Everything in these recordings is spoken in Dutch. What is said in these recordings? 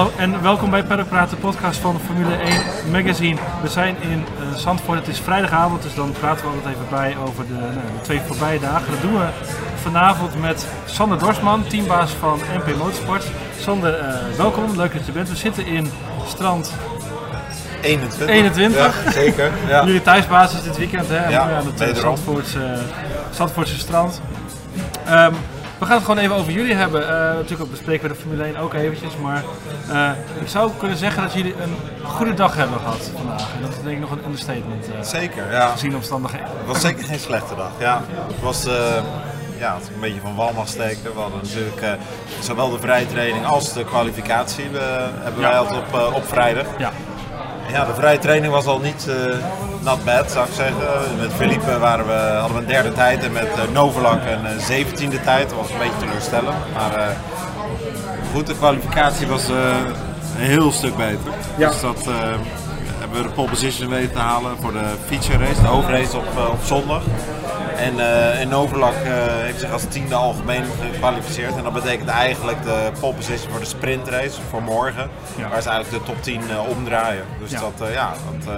hallo en welkom bij Paddock Praat, de podcast van Formule 1 Magazine. We zijn in uh, Zandvoort, het is vrijdagavond, dus dan praten we altijd even bij over de, nou, de twee voorbije dagen. Dat doen we vanavond met Sander Dorsman, teambaas van MP Motorsport. Sander, uh, welkom, leuk dat je bent. We zitten in strand 21. 21. Ja, zeker. Ja. Jullie thuisbasis dit weekend, hè? Ja, aan het. Zandvoortse, Zandvoortse strand. Um, we gaan het gewoon even over jullie hebben. Uh, natuurlijk bespreken we de Formule 1 ook eventjes. Maar uh, ik zou kunnen zeggen dat jullie een goede dag hebben gehad vandaag. En dat is denk ik nog een understatement. Uh, zeker, ja. Gezien de omstandigheden. Het was zeker geen slechte dag. Ja, het was ja, een beetje van wal mag steken. We hadden natuurlijk zowel de vrije training als de kwalificatie hebben wij altijd op, op vrijdag. Ja. Ja, de vrije training was al niet uh, not bad, zou ik zeggen. Met Philippe waren we, hadden we een derde tijd en met uh, Novalak een uh, zeventiende tijd. Dat was een beetje teleurstellend. Maar goed, de kwalificatie was een heel stuk beter. Ja. Dus dat hebben we de pole position weten te halen voor de feature race, de hoofdrace op, op zondag. En, uh, en Noverlak uh, heeft zich als tiende algemeen gekwalificeerd. En dat betekent eigenlijk de pole position voor de sprintrace voor morgen. Ja. Waar ze eigenlijk de top 10 uh, omdraaien. Dus Ja. dat, ja, dat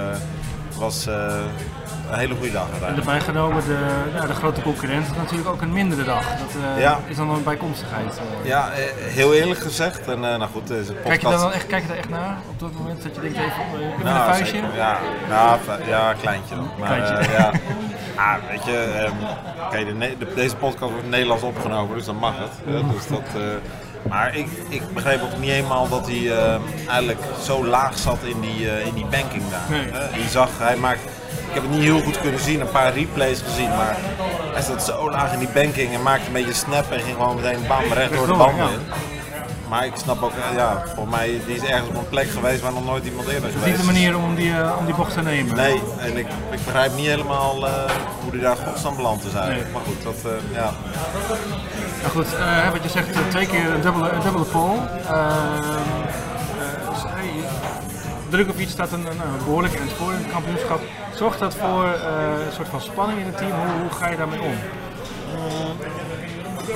was een hele goede dag En erbij genomen de, ja, de grote concurrent is natuurlijk ook een mindere dag. Dat Ja. is dan een bijkomstigheid. eh. Ja, eh, heel eerlijk gezegd. En nou goed, deze podcast... Kijk je, daar dan echt, kijk je daar echt naar op dat moment dat je denkt even, even Nou, een vuistje? zeker. Ja, nou, ja, kleintje dan. Maar, Kleintje. eh, ja. Ah, weet je, ehm, kijk, de deze podcast wordt Nederlands opgenomen, dus dan mag het. Eh, dus dat, eh, maar ik, ik begreep ook niet helemaal dat hij eh, eigenlijk zo laag zat in die, eh, in die banking daar. Nee. Je zag, hij maakt, ik heb het niet heel goed kunnen zien, een paar replays gezien, maar hij zat zo laag in die banking en maakte een beetje snap en ging gewoon meteen bam recht door de banden in. Maar ik snap ook, ja, volgens mij die is ergens op een plek geweest waar nog nooit iemand eerder Het is geweest niet de manier om die, eh, om die bocht te nemen. Nee, en ik, ik begrijp niet helemaal eh, hoe die daar godsnaam beland is eigenlijk. Nee. Maar goed, dat, eh, ja. Nou goed, wat je zegt, twee keer een dubbele, een dubbele pole. Dus, hey, Drukovic staat een, een, behoorlijk in het voor in het kampioenschap. Zorgt dat voor een soort van spanning in het team? Hoe, hoe ga je daarmee om?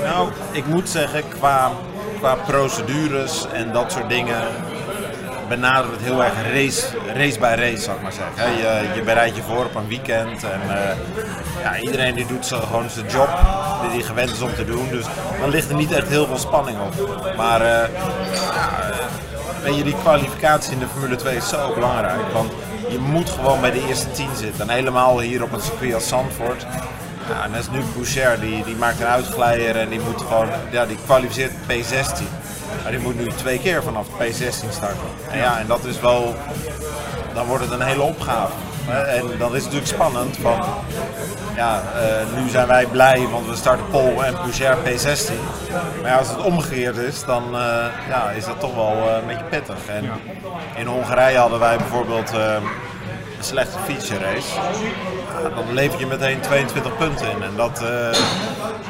Nou, ik moet zeggen, qua, qua procedures en dat soort dingen benaderen we het heel erg race, race bij race, zou ik maar zeggen. Je, je bereidt je voor op een weekend en eh, ja, iedereen die doet zo gewoon zijn job die hij gewend is om te doen. Dus dan ligt er niet echt heel veel spanning op. Maar eh, ja, je, die kwalificatie in de Formule 2 is zo belangrijk. Want je moet gewoon bij de eerste 10 zitten. En helemaal hier op een circuit als Zandvoort. Ja, en dat is nu Boucher, die, die maakt een uitglijder en die moet gewoon, ja, die kwalificeert P16. Maar die moet nu twee keer vanaf P16 starten. En ja, en dat is wel, dan wordt het een hele opgave. En dan is natuurlijk spannend van, ja, eh, nu zijn wij blij, want we starten Pol en Boucher P16. Maar ja, als het omgekeerd is, dan eh, ja, is dat toch wel eh, een beetje pittig. En in Hongarije hadden wij bijvoorbeeld een slechte feature race. Ja, dan lever je meteen 22 punten in. En dat, eh,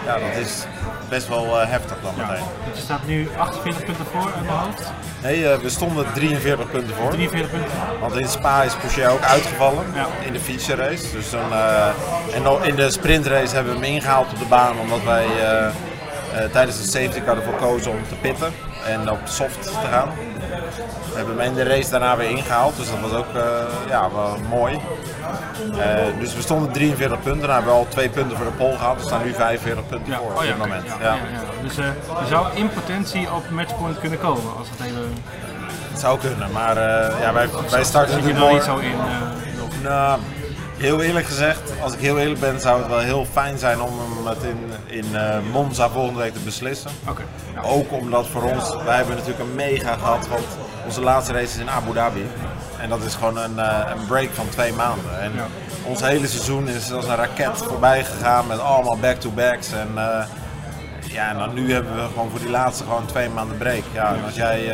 ja, dat is best wel eh, heftig dan meteen. Want je staat nu 48 punten voor aan mijn hoofd. Nee, eh, we stonden 43 punten voor. 43 punten. Want in Spa is Porsche ook uitgevallen Ja. in de feature race. Dus dan, en in de sprintrace hebben we hem ingehaald op de baan omdat wij tijdens de safety car ervoor kozen om te pitten en op soft te gaan. We hebben hem in de race daarna weer ingehaald, dus dat was ook eh, ja, wel mooi. Eh, dus we stonden 43 punten, dan hebben we al twee punten voor de pole gehad. We staan nu 45 punten Ja, voor op oh ja, dit moment. Ja. Dus eh, je zou in potentie op matchpoint kunnen komen als het hele. Het zou kunnen, maar eh, ja, wij, wij starten natuurlijk niet morgen. zo in? eh, nog? Nou, heel eerlijk gezegd, als ik heel eerlijk ben, zou het wel heel fijn zijn om hem het in, in eh, Monza volgende week te beslissen. Oké. Ook omdat voor ons, wij hebben natuurlijk een mega gehad, want onze laatste race is in Abu Dhabi. En dat is gewoon een, eh, een break van twee maanden. En Ja. ons hele seizoen is als een raket voorbij gegaan met allemaal back-to-backs. En, eh, ja, en dan nu hebben we gewoon voor die laatste gewoon twee maanden break. Ja, en als jij...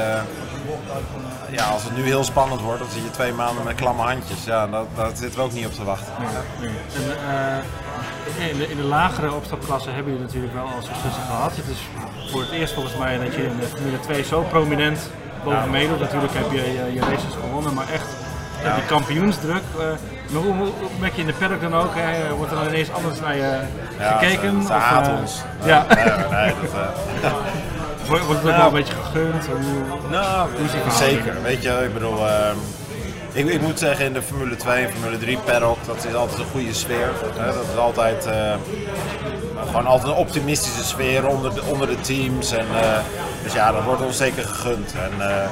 eh, ja, als het nu heel spannend wordt, dan zit je twee maanden met klamme handjes. Ja, dat, daar zitten we ook niet op te wachten. Nee. En, eh, in, de, in de lagere opstapklassen hebben jullie natuurlijk wel al successen gehad. Het is voor het eerst volgens mij dat je in de Formule 2 zo prominent boven meedoet. Natuurlijk heb je je, je races gewonnen, maar echt eh, die kampioensdruk. eh, maar hoe, hoe, merk je in de paddock dan ook? Hè? Wordt er dan ineens anders naar je Ja, gekeken? Ze, ze Of, eh, ons. Ja. Nee, nee, dat, eh, Wordt het ook Nou. wel een beetje gegund? Hoe- Nou, zeker. Weet je, ik bedoel, ehm, ik, ik moet zeggen in de Formule 2 en Formule 3 paddock, dat is altijd een goede sfeer. Hè? Dat is altijd, eh, gewoon altijd een optimistische sfeer onder de, onder de teams. En, eh, dus ja, dat wordt ons zeker gegund. En, eh,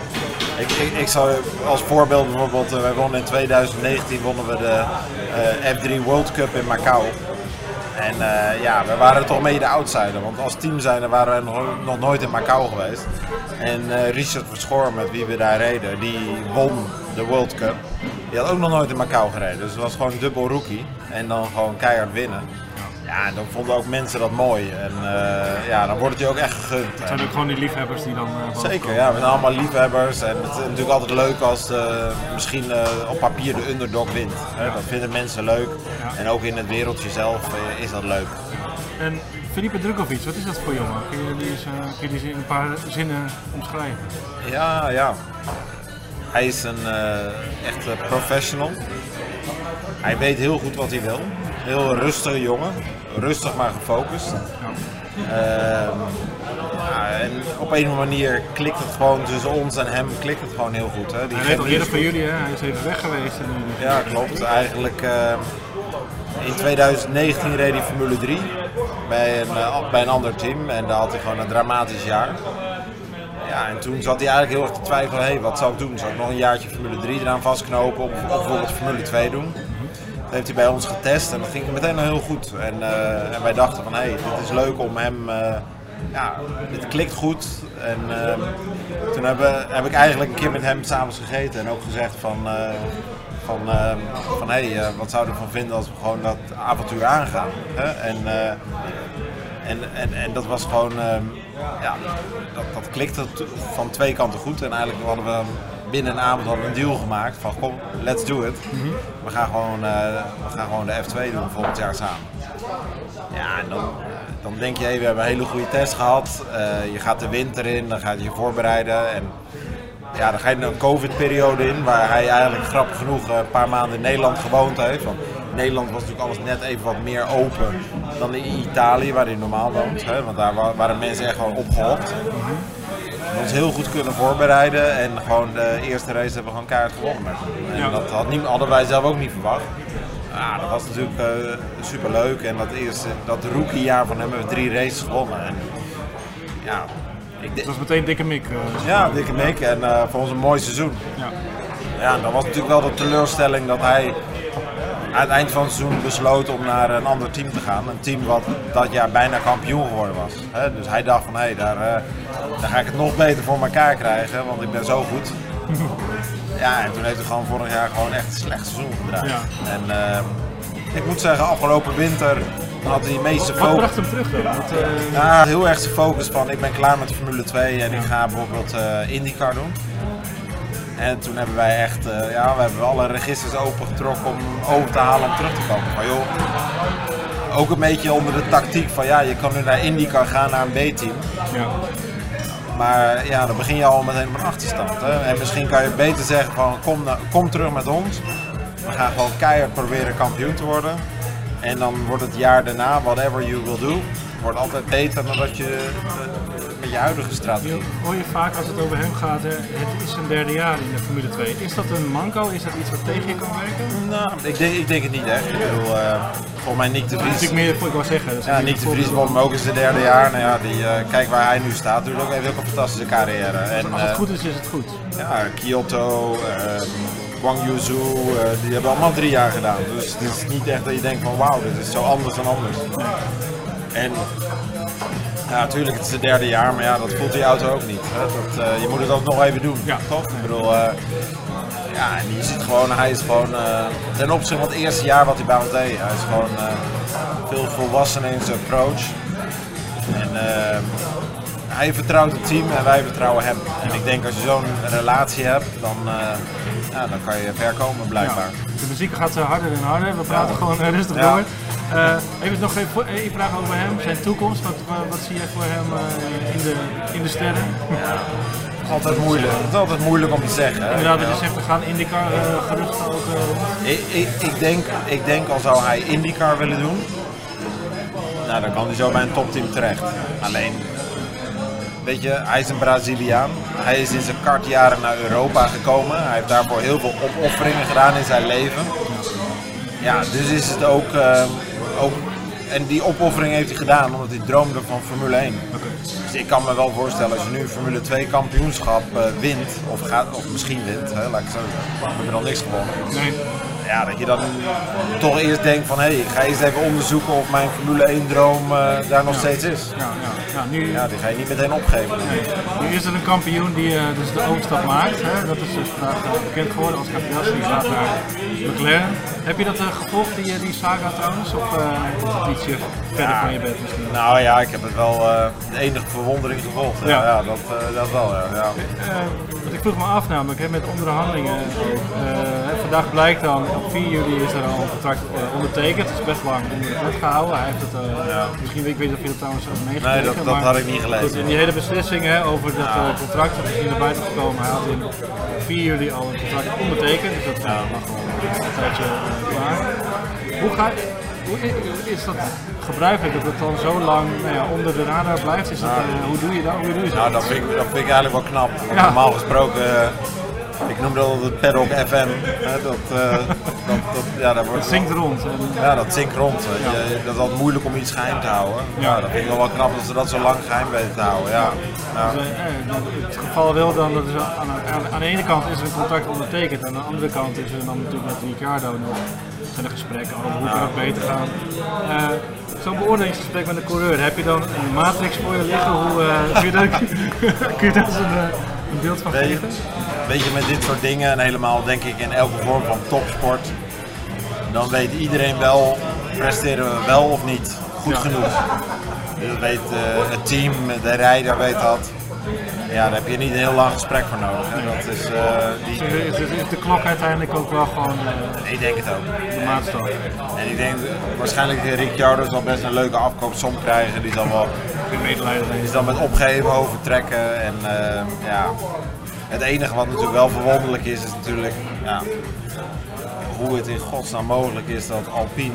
ik, ik, ik zou als voorbeeld bijvoorbeeld, wij wonnen in 2019 wonnen we de eh, F3 World Cup in Macau. En eh, ja, we waren toch mee de outsider. Want als team zijn waren we nog, nog nooit in Macau geweest. En eh, Richard Verschoor, met wie we daar reden, die won de World Cup. Die had ook nog nooit in Macau gereden. Dus het was gewoon dubbel rookie. En dan gewoon keihard winnen. Ja, en dan vonden ook mensen dat mooi. En eh, ja, dan wordt het je ook echt gegund. Het zijn ook gewoon die liefhebbers die dan... eh, Zeker, komen. ja. We zijn allemaal liefhebbers. En het is natuurlijk altijd leuk als eh, misschien op papier de underdog wint. Hè? Dat vinden mensen leuk. Ja. En ook in het wereldje zelf is dat leuk. En Filipe Drukovic, wat is dat voor jongen? Kun je die, eens, kun je die in een paar zinnen omschrijven? Ja, ja. Hij is een echte professional. Hij weet heel goed wat hij wil. Heel rustige jongen. Rustig maar gefocust. Ehm, ja, en op een of andere manier klikt het gewoon tussen ons en hem klikt het gewoon heel goed. Hè? Die Hij al eerder jullie, hè? Hij is even weg geweest. En nu dus- Ja, klopt. Eigenlijk eh, in 2019 reed hij Formule 3 bij een, eh, bij een ander team en daar had hij gewoon een dramatisch jaar. En toen zat hij eigenlijk heel erg te twijfelen, hey, wat zou ik doen? Zou ik nog een jaartje Formule 3 eraan vastknopen of, of bijvoorbeeld Formule 2 doen? Dat heeft hij bij ons getest en dat ging meteen al heel goed. En, eh, en wij dachten van, hé, hey, dit is leuk om hem, eh, ja, dit klikt goed. En ehm, toen hebben, heb ik eigenlijk een keer met hem s'avonds gegeten en ook gezegd van, eh, van, van hé, hey, eh, wat zou je ervan vinden als we gewoon dat avontuur aangaan? Hè? En, eh, en, en, en dat was gewoon, ja, dat, dat klikte van twee kanten goed. En eigenlijk hadden we binnen een avond hadden we een deal gemaakt van kom, let's do it. We, gaan gewoon, eh, we gaan gewoon de F2 doen volgend jaar samen. Ja, en dan, dan denk je, hey, we hebben een hele goede test gehad. Eh, je gaat de winter in, dan ga je je voorbereiden. En ja, dan ga je een COVID-periode in, waar hij eigenlijk grappig genoeg een paar maanden in Nederland gewoond heeft. Want Nederland was natuurlijk alles net even wat meer open dan in Italië, waar hij normaal woont. Hè? Want daar wa- waren mensen echt gewoon opgehopt. We ons heel goed kunnen voorbereiden en gewoon de eerste race hebben we gewoon keihard gewonnen. En dat had niet, hadden wij zelf ook niet verwacht. Ja, dat was natuurlijk eh super leuk en dat eerste, dat rookiejaar van hem hebben we drie races gewonnen. En, ja, ik denk- was meteen dikke mik. eh, ja, dikke mik en eh, voor ons een mooi seizoen. ja. Ja, dan was natuurlijk wel de teleurstelling dat hij aan het eind van het seizoen besloot om naar een ander team te gaan. Een team wat dat jaar bijna kampioen geworden was. Hè, Dus hij dacht van hé, daar, eh, daar ga ik het nog beter voor elkaar krijgen, want ik ben zo goed. Ja, en toen heeft hij gewoon vorig jaar gewoon echt een slecht seizoen gedraaid. Ja. En eh, ik moet zeggen, afgelopen winter had hij de meeste Wat focus. bracht hem terug dan? Eh, Ja, heel erg zijn focus van ik ben klaar met Formule 2 en ik ga bijvoorbeeld eh, IndyCar doen. En toen hebben wij echt, eh, ja, we hebben alle registers opengetrokken om hem over te halen om terug te komen. Maar joh, ook een beetje onder de tactiek van ja, je kan nu naar IndyCar gaan, naar een B-team. ja. Maar ja, dan begin je al meteen op een achterstand. Hè? En misschien kan je beter zeggen van kom, kom terug met ons. We gaan gewoon keihard proberen kampioen te worden. En dan wordt het jaar daarna, whatever you will do, wordt altijd beter dan dat je eh, je huidige strategie. Je- Hoor je vaak als het over hem gaat, het is zijn derde jaar in de Formule 2. Is dat een manco? Is dat iets wat tegen je kan werken? Nou, ik denk, ik denk het niet echt. Ik bedoel, eh, volgens mij Nick de Dat is Vries. natuurlijk meer, ik wou zeggen. Ja, natuurlijk Nick de Vries won ook in zijn derde jaar. Nou ja, die, eh, kijk waar hij nu staat. Doet ook, heeft ook een fantastische carrière. En, Als het eh, goed is, is het goed. Ja, Kyoto, Guangzhou, eh, die hebben allemaal drie jaar gedaan. Dus het is niet echt dat je denkt van wauw, dit is zo anders dan anders. En ja, natuurlijk, het is het derde jaar, maar ja, dat voelt die auto ook niet. Hè? Dat, eh, je moet het ook nog even doen, Ja. toch? Ik bedoel, eh, ja, en je ziet gewoon, hij is gewoon, eh, ten opzichte van het eerste jaar wat hij bij ons deed, hij is gewoon veel volwassener in zijn approach. En hij vertrouwt het team en wij vertrouwen hem. En ik denk als je zo'n relatie hebt, dan, ja, dan kan je ver komen blijkbaar. Ja. De muziek gaat harder en harder. We praten Ja. gewoon rustig door. Eh, even nog even één vraag over hem, zijn toekomst. Wat, wat, zie jij voor hem eh, in, de, in de sterren? Het is altijd moeilijk. Het is altijd moeilijk om te zeggen. hè. Inderdaad, dat je zegt, we gaan IndyCar eh geruchten ook eh. Ik, ik, ik, denk, ik denk al zou hij IndyCar willen doen, nou, dan kan hij zo bij een topteam terecht. Alleen, weet je, hij is een Braziliaan. Hij is in zijn kartjaren naar Europa gekomen. Hij heeft daarvoor heel veel opofferingen gedaan in zijn leven. Ja, dus is het ook, eh, ook en die opoffering heeft hij gedaan omdat hij droomde van Formule 1. Dus ik kan me wel voorstellen als je nu een Formule 2 kampioenschap uh, wint, of, gaat, of misschien wint, hè, laat ik zo zeggen. We hebben nog niks gewonnen. Nee. Ja, dat je dan toch eerst denkt van hé, hey, ik ga eerst even onderzoeken of mijn Formule 1 droom uh, daar nog Ja. steeds is. Ja, ja, ja, nu, Ja, die ga je niet meteen opgeven. nee. nu is er een kampioen die eh, dus de overstap maakt. Hè? Dat is dus vandaag eh, bekend geworden als Capriassi die gaat naar McLaren. Heb je dat eh, gevolgd, die, eh, die saga trouwens? Of eh, is dat ietsje verder van je bed misschien? Nou ja, ik heb het wel eh, de enige verwondering gevolgd. Ja, dat, eh, dat wel. Ja. Ja. Eh, want ik vroeg me af namelijk, hè, met onderhandelingen. eh, hè, vandaag blijkt dan, op 4 juli is er al een contract eh, ondertekend. Het is best lang onder de pet gehouden. Hij heeft het, eh, Ja. misschien, ik weet niet of je dat trouwens hebt meegekregen. Nee, dat- dat maar had ik niet gelezen. goed, in die hele beslissing hè, over dat eh, contract dat is hier naar buiten gekomen. Hij had in 4 juli al een contract ondertekend. Dus dat eh, lag al een tijdje eh, klaar. Hoe ga hoe is dat gebruikelijk dat het dan zo lang nou ja, onder de radar blijft? Is dat, eh, hoe doe je dat? Hoe doe je dat? Nou, dat vind, ik, dat vind ik eigenlijk wel knap. Ja. Normaal gesproken, eh, ik noem dat altijd het paddock FM. Hè, dat, eh, dat, dat, ja, wordt, Het zingt rond. Ja, dat zinkt rond. je. Dat is altijd moeilijk om iets geheim te houden. Ja. Ja. dat vind ik wel wel knap dat ze dat zo lang geheim weten te houden. Ja. Ja. Dus, eh, eh, het geval wil dan dat is aan, aan, aan de ene kant is er een contract ondertekend, aan de andere kant is er dan natuurlijk met Ricardo nog zijn er gesprekken over hoe kan het beter gaan. Zo'n beoordelingsgesprek met een coureur, heb je dan een matrix voor je liggen? Hoe, kun, je daar, kun je daar eens een, een beeld van geven? Weet je, met dit soort dingen en helemaal denk ik in elke vorm van topsport, dan weet iedereen wel, presteren we wel of niet goed Ja. genoeg. Dat weet eh, het team, de rijder weet dat. Ja, daar heb je niet een heel lang gesprek voor nodig. Hè. Dat is, eh, die, Is, is, de klok uiteindelijk ook wel gewoon eh, ik denk het ook. de maatstaf? En ik denk waarschijnlijk Ricciardo zal best een leuke afkoopsom krijgen. Die zal wel die zal met opgeven over trekken. En ja, het enige wat natuurlijk wel verwonderlijk is, is natuurlijk ja, hoe het in godsnaam mogelijk is dat Alpine.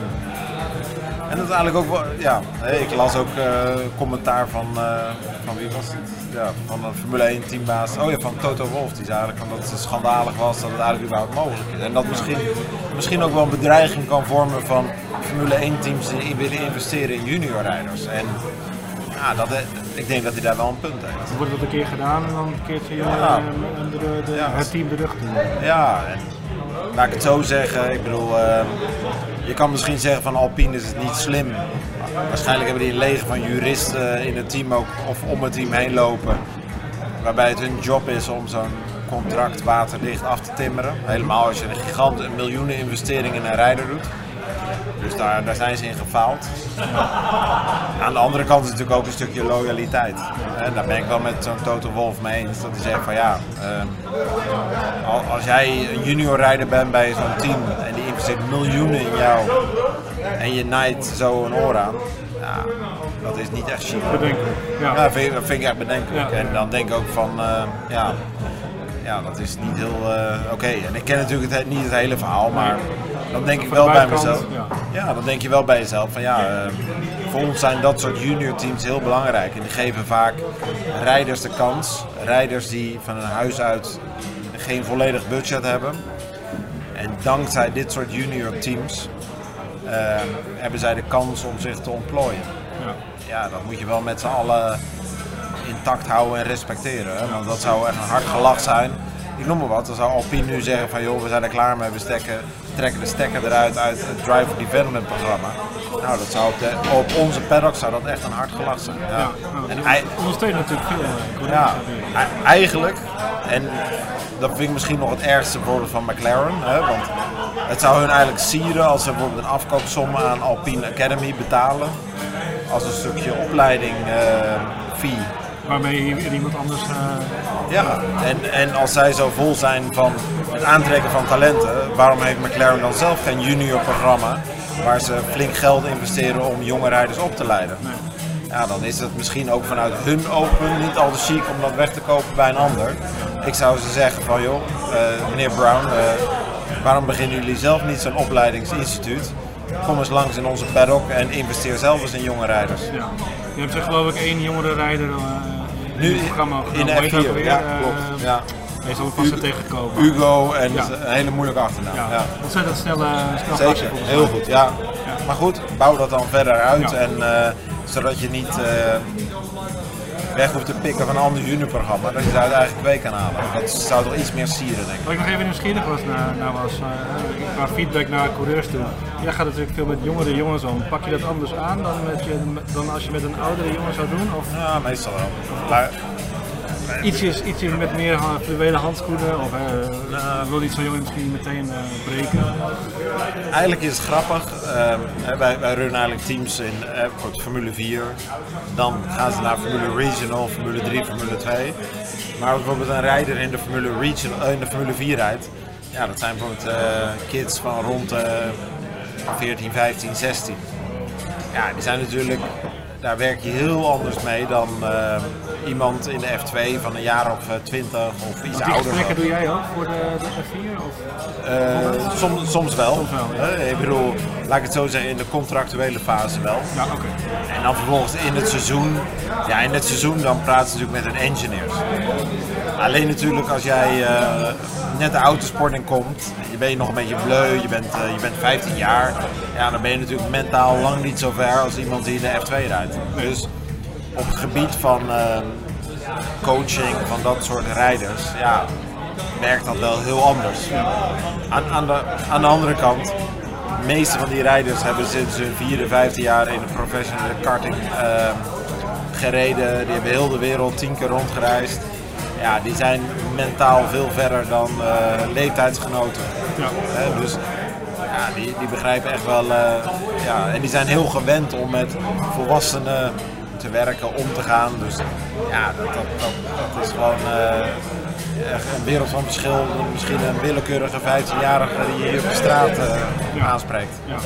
En is eigenlijk ook wel, ja, ik las ook eh, commentaar van, eh, van wie was het? Ja, van een Formule 1 teambaas. Oh ja, van Toto Wolff. Die zei eigenlijk van dat het schandalig was dat het eigenlijk überhaupt mogelijk is. En dat misschien, misschien ook wel een bedreiging kan vormen van Formule 1 teams die willen investeren in juniorrijders. En ja, dat, eh, ik denk dat hij daar wel een punt heeft. Wordt dat een keer gedaan en dan een keertje eh, Ja. de, de, de, Ja. het team de rug toe? Ja, en laat ik het zo zeggen. Ik bedoel, eh, je kan misschien zeggen van Alpine is het niet slim. Waarschijnlijk hebben die een leger van juristen in het team ook, of om het team heen lopen. Waarbij het hun job is om zo'n contract waterdicht af te timmeren. Helemaal als je een gigant een miljoenen investering in een rijder doet. Dus daar, daar zijn ze in gefaald. Aan de andere kant is het natuurlijk ook een stukje loyaliteit. En daar ben ik wel met zo'n Toto Wolf mee eens. Dat hij zegt van ja, ehm, al- als jij een junior rijder bent bij zo'n team en die investeert miljoenen in jou en je naait zo een oor aan, ja, dat is niet echt chic. Bedenken. Ja. Dat vind, ik- dat vind ik echt bedenkelijk. Ja. En dan denk ik ook van, eh, ja, ja, dat is niet heel eh, oké. En ik ken natuurlijk het, niet het hele verhaal, maar dan denk ik wel bij mezelf. ja. Ja, dan denk je wel bij jezelf van ja, eh, voor ons zijn dat soort junior teams heel belangrijk. En die geven vaak rijders de kans. Rijders die van een huis uit geen volledig budget hebben. En dankzij dit soort junior teams eh, hebben zij de kans om zich te ontplooien. Ja. Ja, dat moet je wel met z'n allen intact houden en respecteren. Hè? Want dat zou echt een hard gelach zijn. Ik noem maar wat, dan zou Alpine nu zeggen van joh, we zijn er klaar mee, we stekken, trekken de stekker eruit uit het Driver Development programma. Nou, dat zou op, de, op onze paddock zou dat echt een hard gelach zijn. Ja. Ja. En ondersteunen natuurlijk veel eh, ja, eigenlijk, en dat vind ik misschien nog het ergste voorbeeld van McLaren. Hè, want het zou hun eigenlijk sieren als ze bijvoorbeeld een afkoopsom aan Alpine Academy betalen. Als een stukje opleiding eh, fee. Waarmee iemand anders. eh, Ja, en, en als zij zo vol zijn van het aantrekken van talenten, waarom heeft McLaren dan zelf geen junior programma waar ze flink geld investeren om jonge rijders op te leiden? Ja, dan is het misschien ook vanuit hun oogpunt niet al te chic om dat weg te kopen bij een ander. Ik zou ze zeggen van joh, eh, meneer Brown, eh, waarom beginnen jullie zelf niet zo'n opleidingsinstituut? Kom eens langs in onze paddock en investeer zelf eens in jonge rijders. ja. Je hebt er geloof ik één jongere rijder Nu het programma in genomen. Hoe heet het F4, ook weer? ja, Eh, klopt. Ja. Je zal er vast tegenkomen. Hugo en Ja. een hele moeilijke achternaam. Ja, Ja. ontzettend snelle, snel Zeker, heel goed. Ja. Maar goed, bouw dat dan verder uit. En, eh, zodat je niet eh, weg hoeft te pikken van een ander juniorprogramma. Dat je ze uit eigen kweek kan halen. Dat zou toch iets meer sieren, denk ik. Wat ik nog even nieuwsgierig was naar, naar was, eh, qua feedback naar coureurs toe. Jij gaat natuurlijk veel met jongere jongens om. Pak je dat anders aan dan, met je, dan als je met een oudere jongen zou doen? Of Ja, meestal wel. Maar ietsjes, met meer fluwelen handschoenen? Of eh, wil iets van jongen misschien meteen eh, breken? Eigenlijk is het grappig. wij, runnen eigenlijk teams in eh, voor Formule 4. Dan gaan ze naar Formule Regional, Formule 3, Formule 2. Maar bijvoorbeeld een rijder in de Formule, Regional, eh, in de Formule 4 rijdt. Ja, dat zijn bijvoorbeeld eh, kids van rond eh 14, 15, 16. Ja, die zijn natuurlijk, daar werk je heel anders mee dan eh, iemand in de F2 van een jaar of eh, 20 of iets Die ouder. gesprekken doe jij ook voor de, de F4? Of? Eh, soms, soms wel. Soms wel, ja. Eh, ik bedoel, laat ik het zo zeggen, in de contractuele fase wel. Ja, oké. En dan vervolgens in het seizoen, ja in het seizoen dan praten ze natuurlijk met hun engineers. Alleen natuurlijk als jij eh, net de autosport in komt, je bent nog een beetje bleu, je bent, eh, je bent 15 jaar, ja dan ben je natuurlijk mentaal lang niet zo ver als iemand die in de F2 rijdt. Dus op het gebied van eh, coaching van dat soort rijders, ja, werkt dat wel heel anders. Aan, aan, de, aan de andere kant, de meeste van die rijders hebben sinds hun vierde, vijfde jaar in de professionele karting eh, gereden. Die hebben heel de wereld tien keer rondgereisd. Ja, die zijn mentaal veel verder dan eh, leeftijdsgenoten. Ja. Dus ja, die, die begrijpen echt wel. eh, ja, en die zijn heel gewend om met volwassenen te werken, om te gaan. Dus ja, dat, dat, dat, dat is gewoon eh, echt een wereld van verschil. Misschien een willekeurige 15-jarige die je hier op de straat eh, aanspreekt. Ja.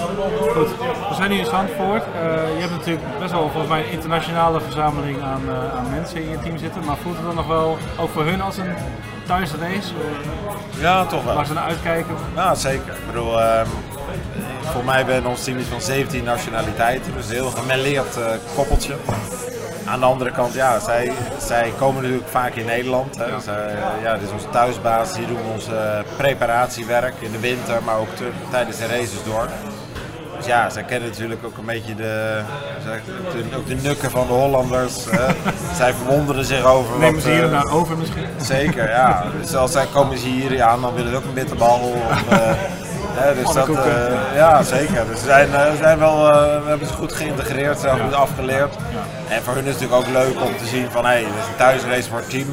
Goed, we zijn hier in Zandvoort. Eh, je hebt natuurlijk best wel volgens mij een internationale verzameling aan, aan mensen in je team zitten. Maar voelt het dan nog wel ook voor hun als een thuisrace? Ja, toch wel. waar ze naar uitkijken? Ja, zeker. Ik bedoel, ehm, voor mij ben ons team van 17 nationaliteiten, dus een heel gemêleerd eh, koppeltje. Aan de andere kant, ja, zij, zij komen natuurlijk vaak in Nederland. Hè. Eh, ja, dit is onze thuisbasis, hier doen we ons preparatiewerk in de winter, maar ook tijdens de races door. Dus ja, zij kennen natuurlijk ook een beetje de, ook de nukken van de Hollanders. hè. zij verwonderen zich over Nemen wat, ze hier eh, daar over misschien? Zeker, ja. Dus als zij komen ze hier aan, dan willen ze ook een bitterbal. Of, dus dat, eh, ja, zeker. Dus zijn, eh, zijn wel, eh, we hebben ze goed geïntegreerd, ze hebben goed afgeleerd. En voor hun is het natuurlijk ook leuk om te zien van, hé, hey, dit is een thuisrace voor het team.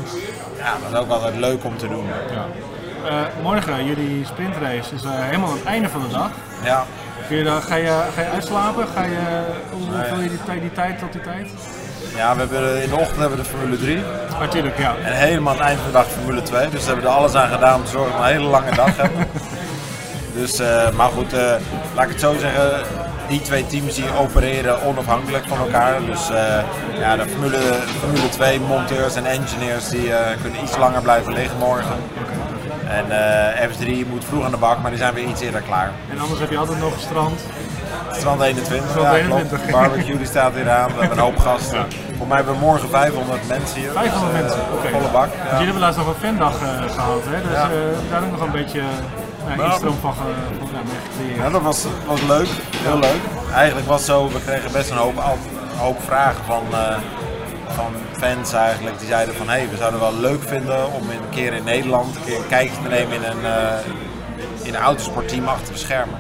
Ja, dat is ook altijd leuk om te doen. Ja. Morgen, jullie sprintrace, is helemaal aan het einde van de dag. Ja. Kun je, ga, je, ga je uitslapen? Ga je, hoe vul je die, tijd- die tijd tot die tijd? Ja, we hebben, in de ochtend hebben we de Formule 3 Natuurlijk, ja. en helemaal aan het eind van de dag Formule 2. Dus we hebben er alles aan gedaan om te zorgen dat we een hele lange dag hebben. Dus, eh, maar goed, eh, laat ik het zo zeggen. Die twee teams die opereren onafhankelijk van elkaar. Dus eh, ja, de Formule, Formule 2 monteurs en engineers die kunnen iets langer blijven liggen morgen. En eh, F3 moet vroeg aan de bak, maar die zijn weer iets eerder klaar. En anders heb je altijd nog strand. Strand 21, Strand ja, 21. klopt. Barbecue die staat hier aan, we hebben een hoop gasten. Voor mij hebben we morgen 500 mensen hier. 500 Dus, mensen, oké. Volle bak. Dus Ja. jullie hebben laatst nog een fandag eh, gehad, hè? Dus Ja. daar ook nog een beetje uh, Nou, instroom van, van ja. Ja, dat was, was leuk, heel leuk. Eigenlijk was het zo, we kregen best een hoop, een hoop vragen van, eh, van fans eigenlijk. Die zeiden van, hé, hey, we zouden wel leuk vinden om een keer in Nederland een keer een kijkje te nemen in een, eh, in een autosportteam achter de schermen.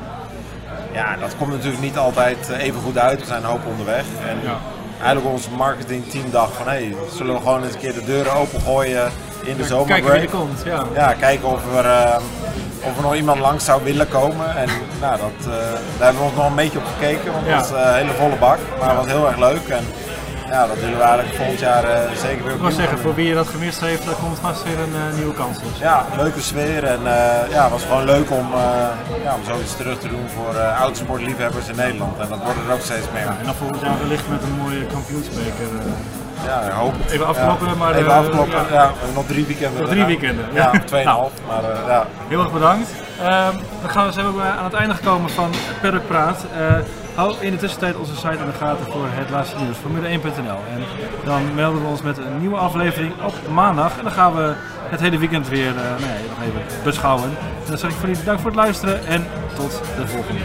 Ja, dat komt natuurlijk niet altijd eh, even goed uit, we zijn een hoop onderweg. En Ja. eigenlijk onze marketingteam dacht van, hé, hey, zullen we gewoon eens een keer de deuren opengooien in de Kijken wie er komt, ja. Ja, kijken of er, eh, of er nog iemand langs zou willen komen. En nou, dat, eh, daar hebben we ons nog een beetje op gekeken, want het was eh, een hele volle bak. Maar het was heel erg leuk. En ja, dat willen we eigenlijk volgend jaar eh, zeker weer Ik zeggen, voor wie je dat gemist heeft, daar komt vast weer een nieuwe kans dus. Ja, leuke sfeer. En ja, het was gewoon leuk om, ja, om zoiets terug te doen voor eh autosportliefhebbers in Nederland. En dat wordt er ook steeds meer. En dan volgend jaar wellicht met een mooie kampioensbeker. Eh. Ja, ik hoop. Even afkloppen, maar, Even eh, afkloppen, ja. we nog drie weekenden. Nog drie weekenden, Ja, tweeënhalf. Maar eh, ja. Heel erg bedankt. Ehm, dan gaan we, zijn we ook aan het einde gekomen van Paddock Praat. Eh, Hou in de tussentijd onze site in de gaten voor het laatste nieuws, Formule1.nl. En dan melden we ons met een nieuwe aflevering op maandag. En dan gaan we het hele weekend weer uh, nou ja, nog even beschouwen. En dan zeg ik voor jullie bedankt voor het luisteren en tot de volgende.